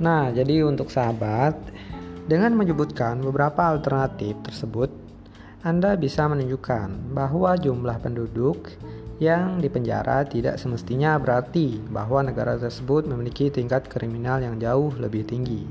Nah, jadi untuk sahabat, dengan menyebutkan beberapa alternatif tersebut, Anda bisa menunjukkan bahwa jumlah penduduk yang dipenjara tidak semestinya berarti bahwa negara tersebut memiliki tingkat kriminal yang jauh lebih tinggi.